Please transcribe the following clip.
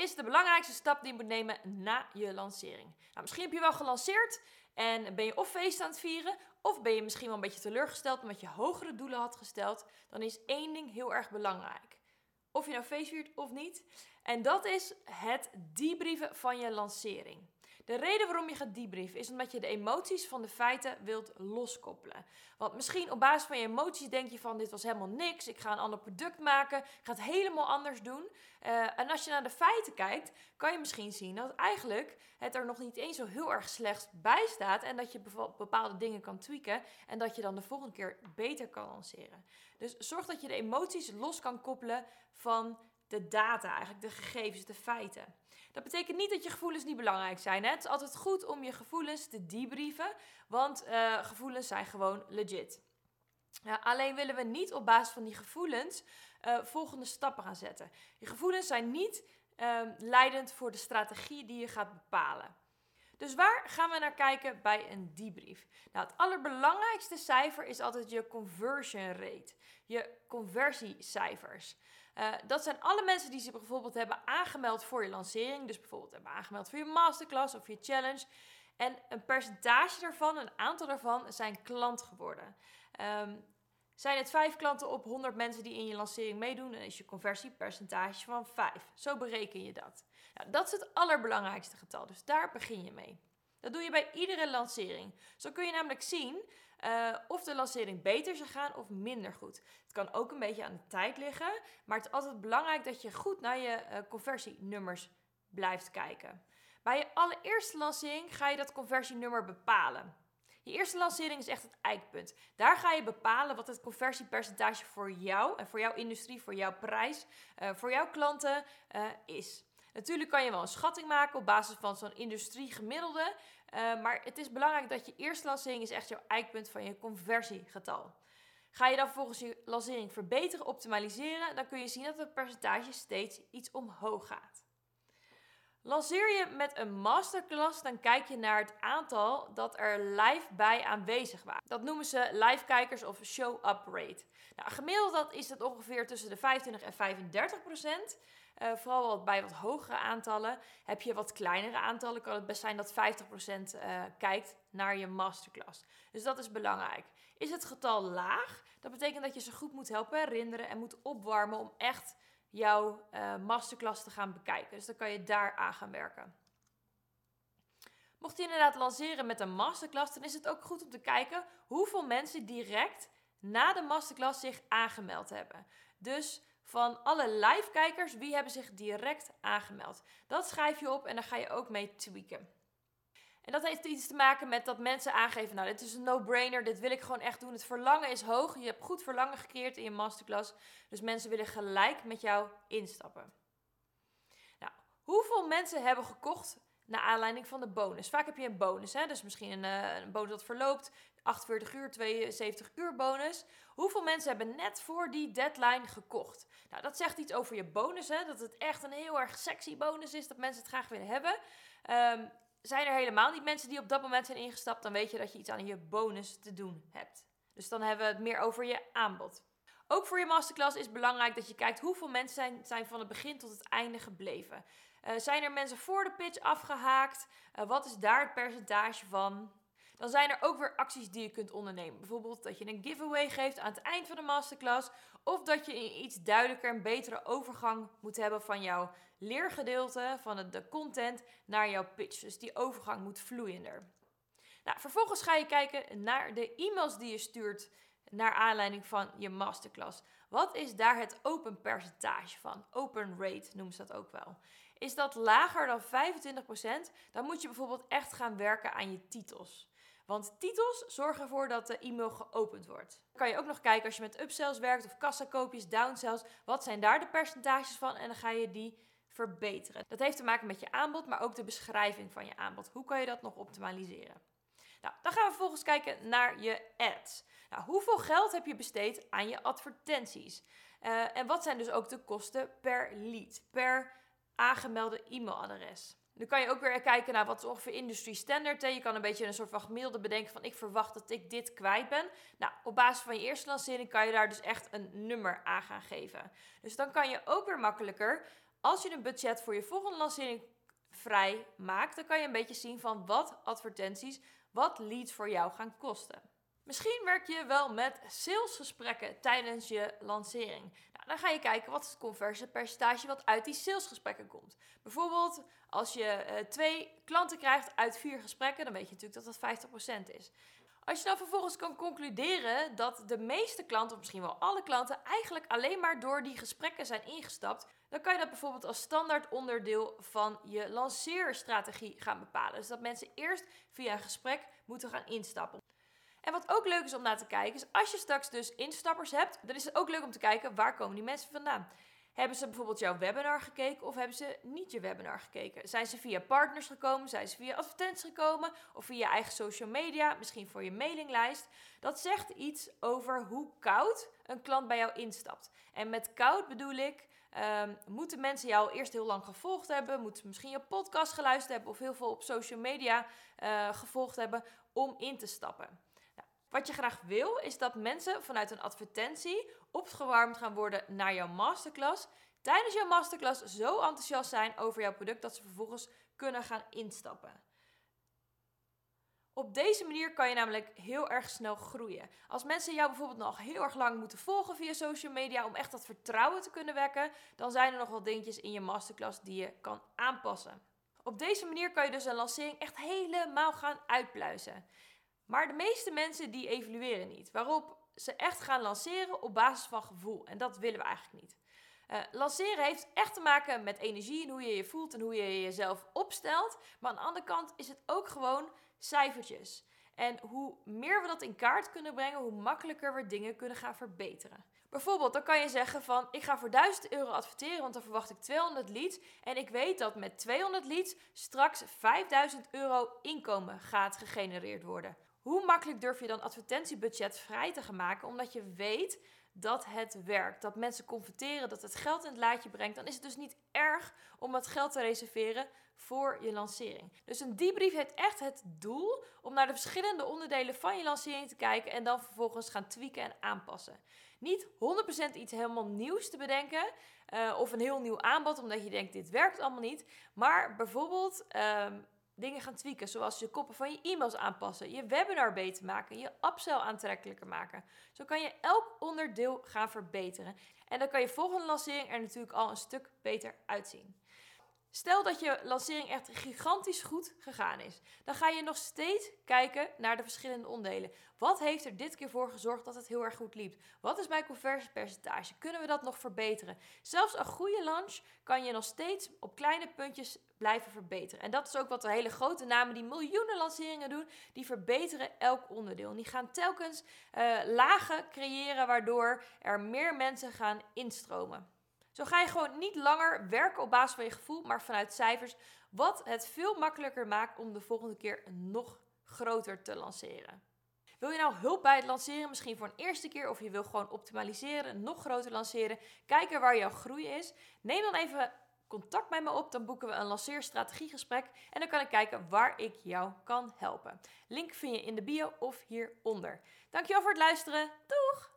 is de belangrijkste stap die je moet nemen na je lancering? Nou, misschien heb je wel gelanceerd en ben je of feest aan het vieren, of ben je misschien wel een beetje teleurgesteld omdat je hogere doelen had gesteld. Dan is één ding heel erg belangrijk. Of je nou feest viert of niet. En dat is het debrieven van je lancering. De reden waarom je gaat debriefen is omdat je de emoties van de feiten wilt loskoppelen. Want misschien op basis van je emoties denk je van dit was helemaal niks, ik ga een ander product maken, ik ga het helemaal anders doen. Uh, en als je naar de feiten kijkt, kan je misschien zien dat eigenlijk het er nog niet eens zo heel erg slecht bij staat en dat je bepaalde dingen kan tweaken en dat je dan de volgende keer beter kan lanceren. Dus zorg dat je de emoties los kan koppelen van de data, eigenlijk de gegevens, de feiten. Dat betekent niet dat je gevoelens niet belangrijk zijn. Hè? Het is altijd goed om je gevoelens te debrieven, want uh, gevoelens zijn gewoon legit. Alleen willen we niet op basis van die gevoelens uh, volgende stappen gaan zetten. Je gevoelens zijn niet uh, leidend voor de strategie die je gaat bepalen. Dus waar gaan we naar kijken bij een debrief? Nou, het allerbelangrijkste cijfer is altijd je conversion rate, je conversiecijfers. Uh, dat zijn alle mensen die zich bijvoorbeeld hebben aangemeld voor je lancering. Dus bijvoorbeeld hebben aangemeld voor je masterclass of je challenge. En een percentage daarvan, een aantal daarvan, zijn klant geworden. Um, zijn het vijf klanten op 100 mensen die in je lancering meedoen, dan is je conversiepercentage van 5. Zo bereken je dat. Nou, dat is het allerbelangrijkste getal, dus daar begin je mee. Dat doe je bij iedere lancering. Zo kun je namelijk zien uh, of de lancering beter zou gaan of minder goed. Het kan ook een beetje aan de tijd liggen, maar het is altijd belangrijk dat je goed naar je uh, conversienummers blijft kijken. Bij je allereerste lancering ga je dat conversienummer bepalen. Je eerste lancering is echt het eikpunt. Daar ga je bepalen wat het conversiepercentage voor jou en voor jouw industrie, voor jouw prijs, uh, voor jouw klanten is. Natuurlijk kan je wel een schatting maken op basis van zo'n industrie gemiddelde. Uh, maar het is belangrijk dat je eerste lancering is echt jouw eikpunt van je conversiegetal. Ga je dan volgens je lancering verbeteren, optimaliseren, dan kun je zien dat het percentage steeds iets omhoog gaat. Lanceer je met een masterclass, dan kijk je naar het aantal dat er live bij aanwezig waren. Dat noemen ze live kijkers of show-up rate. Nou, gemiddeld dat is het ongeveer tussen de 25 en 35 procent. Uh, vooral bij wat hogere aantallen. Heb je wat kleinere aantallen, kan het best zijn dat 50% uh, eh, kijkt naar je masterclass. Dus dat is belangrijk. Is het getal laag, dat betekent dat je ze goed moet helpen herinneren en moet opwarmen om echt jouw uh, masterclass te gaan bekijken. Dus dan kan je daar aan gaan werken. Mocht je inderdaad lanceren met een masterclass, dan is het ook goed om te kijken hoeveel mensen direct na de masterclass zich aangemeld hebben. Dus van alle live-kijkers, wie hebben zich direct aangemeld. Dat schrijf je op en daar ga je ook mee tweaken. En dat heeft iets te maken met dat mensen aangeven: Nou, dit is een no-brainer, dit wil ik gewoon echt doen. Het verlangen is hoog. Je hebt goed verlangen gecreëerd in je masterclass. Dus mensen willen gelijk met jou instappen. Nou, hoeveel mensen hebben gekocht naar aanleiding van de bonus? Vaak heb je een bonus, hè? dus misschien een, uh, een bonus dat verloopt. 48 uur, 72 uur bonus. Hoeveel mensen hebben net voor die deadline gekocht? Nou, dat zegt iets over je bonus, hè? dat het echt een heel erg sexy bonus is, dat mensen het graag willen hebben. Um, zijn er helemaal niet mensen die op dat moment zijn ingestapt, dan weet je dat je iets aan je bonus te doen hebt. Dus dan hebben we het meer over je aanbod. Ook voor je masterclass is belangrijk dat je kijkt hoeveel mensen zijn, zijn van het begin tot het einde gebleven. Uh, zijn er mensen voor de pitch afgehaakt? Uh, wat is daar het percentage van? Dan zijn er ook weer acties die je kunt ondernemen. Bijvoorbeeld dat je een giveaway geeft aan het eind van de masterclass. Of dat je een iets duidelijker en betere overgang moet hebben van jouw leergedeelte, van de content, naar jouw pitch. Dus die overgang moet vloeiender. Nou, vervolgens ga je kijken naar de e-mails die je stuurt naar aanleiding van je masterclass. Wat is daar het open percentage van? Open rate noemen ze dat ook wel. Is dat lager dan 25%, dan moet je bijvoorbeeld echt gaan werken aan je titels. Want titels zorgen ervoor dat de e-mail geopend wordt. Dan kan je ook nog kijken als je met upsells werkt of kassakoopjes, downsells. Wat zijn daar de percentages van? En dan ga je die verbeteren. Dat heeft te maken met je aanbod, maar ook de beschrijving van je aanbod. Hoe kan je dat nog optimaliseren? Nou, dan gaan we vervolgens kijken naar je ads. Nou, hoeveel geld heb je besteed aan je advertenties? Uh, en wat zijn dus ook de kosten per lead, per aangemelde e-mailadres? Dan kan je ook weer kijken naar wat ongeveer industry standard. Je kan een beetje een soort van gemiddelde bedenken van ik verwacht dat ik dit kwijt ben. Nou, op basis van je eerste lancering kan je daar dus echt een nummer aan gaan geven. Dus dan kan je ook weer makkelijker Als je een budget voor je volgende lancering vrij maakt, dan kan je een beetje zien van wat advertenties, wat leads voor jou gaan kosten. Misschien werk je wel met salesgesprekken tijdens je lancering. Nou, dan ga je kijken wat het conversiepercentage wat uit die salesgesprekken komt. Bijvoorbeeld als je uh, twee klanten krijgt uit vier gesprekken, dan weet je natuurlijk dat dat 50% is. Als je dan vervolgens kan concluderen dat de meeste klanten, of misschien wel alle klanten, eigenlijk alleen maar door die gesprekken zijn ingestapt, dan kan je dat bijvoorbeeld als standaard onderdeel van je lanceerstrategie gaan bepalen. Dus dat mensen eerst via een gesprek moeten gaan instappen. En wat ook leuk is om naar te kijken, is als je straks dus instappers hebt, dan is het ook leuk om te kijken waar komen die mensen vandaan. Hebben ze bijvoorbeeld jouw webinar gekeken of hebben ze niet je webinar gekeken? Zijn ze via partners gekomen? Zijn ze via advertenties gekomen? Of via je eigen social media? Misschien voor je mailinglijst? Dat zegt iets over hoe koud een klant bij jou instapt. En met koud bedoel ik, um, moeten mensen jou eerst heel lang gevolgd hebben? Moeten ze misschien je podcast geluisterd hebben? Of heel veel op social media uh, gevolgd hebben om in te stappen? Wat je graag wil, is dat mensen vanuit een advertentie opgewarmd gaan worden naar jouw masterclass. Tijdens jouw masterclass zo enthousiast zijn over jouw product dat ze vervolgens kunnen gaan instappen. Op deze manier kan je namelijk heel erg snel groeien. Als mensen jou bijvoorbeeld nog heel erg lang moeten volgen via social media om echt dat vertrouwen te kunnen wekken, dan zijn er nog wel dingetjes in je masterclass die je kan aanpassen. Op deze manier kan je dus een lancering echt helemaal gaan uitpluizen. Maar de meeste mensen die evalueren niet. Waarop ze echt gaan lanceren op basis van gevoel. En dat willen we eigenlijk niet. Uh, lanceren heeft echt te maken met energie en hoe je je voelt en hoe je jezelf opstelt. Maar aan de andere kant is het ook gewoon cijfertjes. En hoe meer we dat in kaart kunnen brengen, hoe makkelijker we dingen kunnen gaan verbeteren. Bijvoorbeeld, dan kan je zeggen van ik ga voor 1000 euro adverteren, want dan verwacht ik 200 leads. En ik weet dat met 200 leads straks 5000 euro inkomen gaat gegenereerd worden. Hoe makkelijk durf je dan advertentiebudget vrij te gaan maken, omdat je weet dat het werkt, dat mensen converteren, dat het geld in het laadje brengt, dan is het dus niet erg om dat geld te reserveren voor je lancering. Dus een debrief heeft echt het doel om naar de verschillende onderdelen van je lancering te kijken en dan vervolgens gaan tweaken en aanpassen. Niet 100% iets helemaal nieuws te bedenken uh, of een heel nieuw aanbod omdat je denkt dit werkt allemaal niet, maar bijvoorbeeld um, dingen gaan tweaken. Zoals je koppen van je e-mails aanpassen, je webinar beter maken, je upsell aantrekkelijker maken. Zo kan je elk onderdeel gaan verbeteren. En dan kan je volgende lancering er natuurlijk al een stuk beter uitzien. Stel dat je lancering echt gigantisch goed gegaan is. Dan ga je nog steeds kijken naar de verschillende onderdelen. Wat heeft er dit keer voor gezorgd dat het heel erg goed liep? Wat is mijn conversiepercentage? Kunnen we dat nog verbeteren? Zelfs een goede launch kan je nog steeds op kleine puntjes blijven verbeteren. En dat is ook wat de hele grote namen die miljoenen lanceringen doen, die verbeteren elk onderdeel. die gaan telkens uh, lagen creëren waardoor er meer mensen gaan instromen. Zo ga je gewoon niet langer werken op basis van je gevoel, maar vanuit cijfers. Wat het veel makkelijker maakt om de volgende keer nog groter te lanceren. Wil je nou hulp bij het lanceren, misschien voor een eerste keer, of je wil gewoon optimaliseren, nog groter lanceren, kijken waar jouw groei is? Neem dan even contact met me op, dan boeken we een lanceerstrategiegesprek en dan kan ik kijken waar ik jou kan helpen. Link vind je in de bio of hieronder. Dankjewel voor het luisteren. Doeg!